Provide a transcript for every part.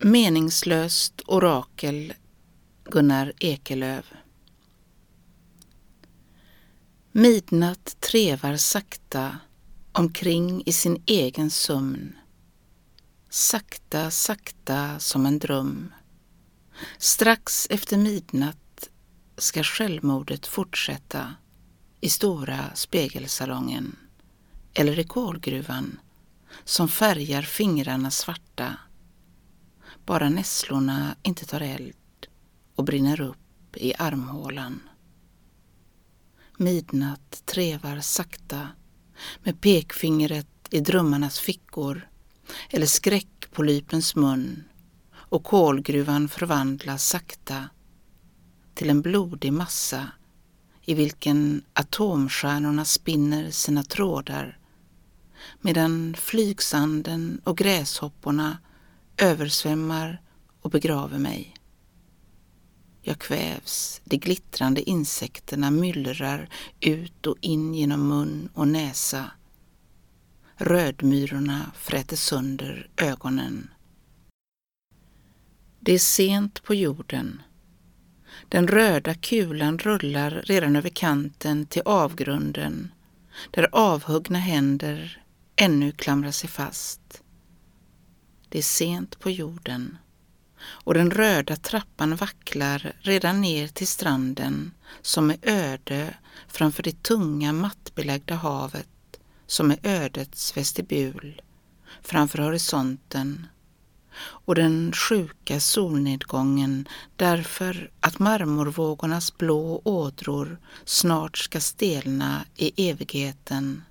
Meningslöst orakel Gunnar Ekelöf Midnatt trevar sakta omkring i sin egen sömn. Sakta, sakta som en dröm. Strax efter midnatt ska självmordet fortsätta i stora spegelsalongen eller i kolgruvan som färgar fingrarna svarta. Bara nässlorna inte tar eld och brinner upp i armhålan. Midnatt trevar sakta med pekfingret i drömmarnas fickor eller skräckpolypens mun och kolgruvan förvandlas sakta till en blodig massa i vilken atomstjärnorna spinner sina trådar medan flygsanden och gräshopporna översvämmar och begraver mig. Jag kvävs, de glittrande insekterna myllrar ut och in genom mun och näsa. Rödmyrorna fräter sönder ögonen. Det är sent på jorden. Den röda kulan rullar redan över kanten till avgrunden där avhuggna händer ännu klamrar sig fast. Det är sent på jorden. Och den röda trappan vacklar redan ner till stranden som är öde framför det tunga mattbelagda havet som är ödets vestibul framför horisonten. Och den sjuka solnedgången därför att marmorvågornas blå ådror snart ska stelna i evigheten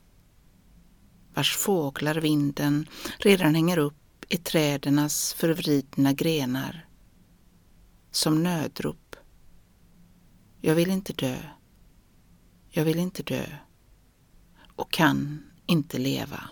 vars fåglar vinden redan hänger upp i trädernas förvridna grenar. Som nödrop. Jag vill inte dö. Jag vill inte dö och kan inte leva.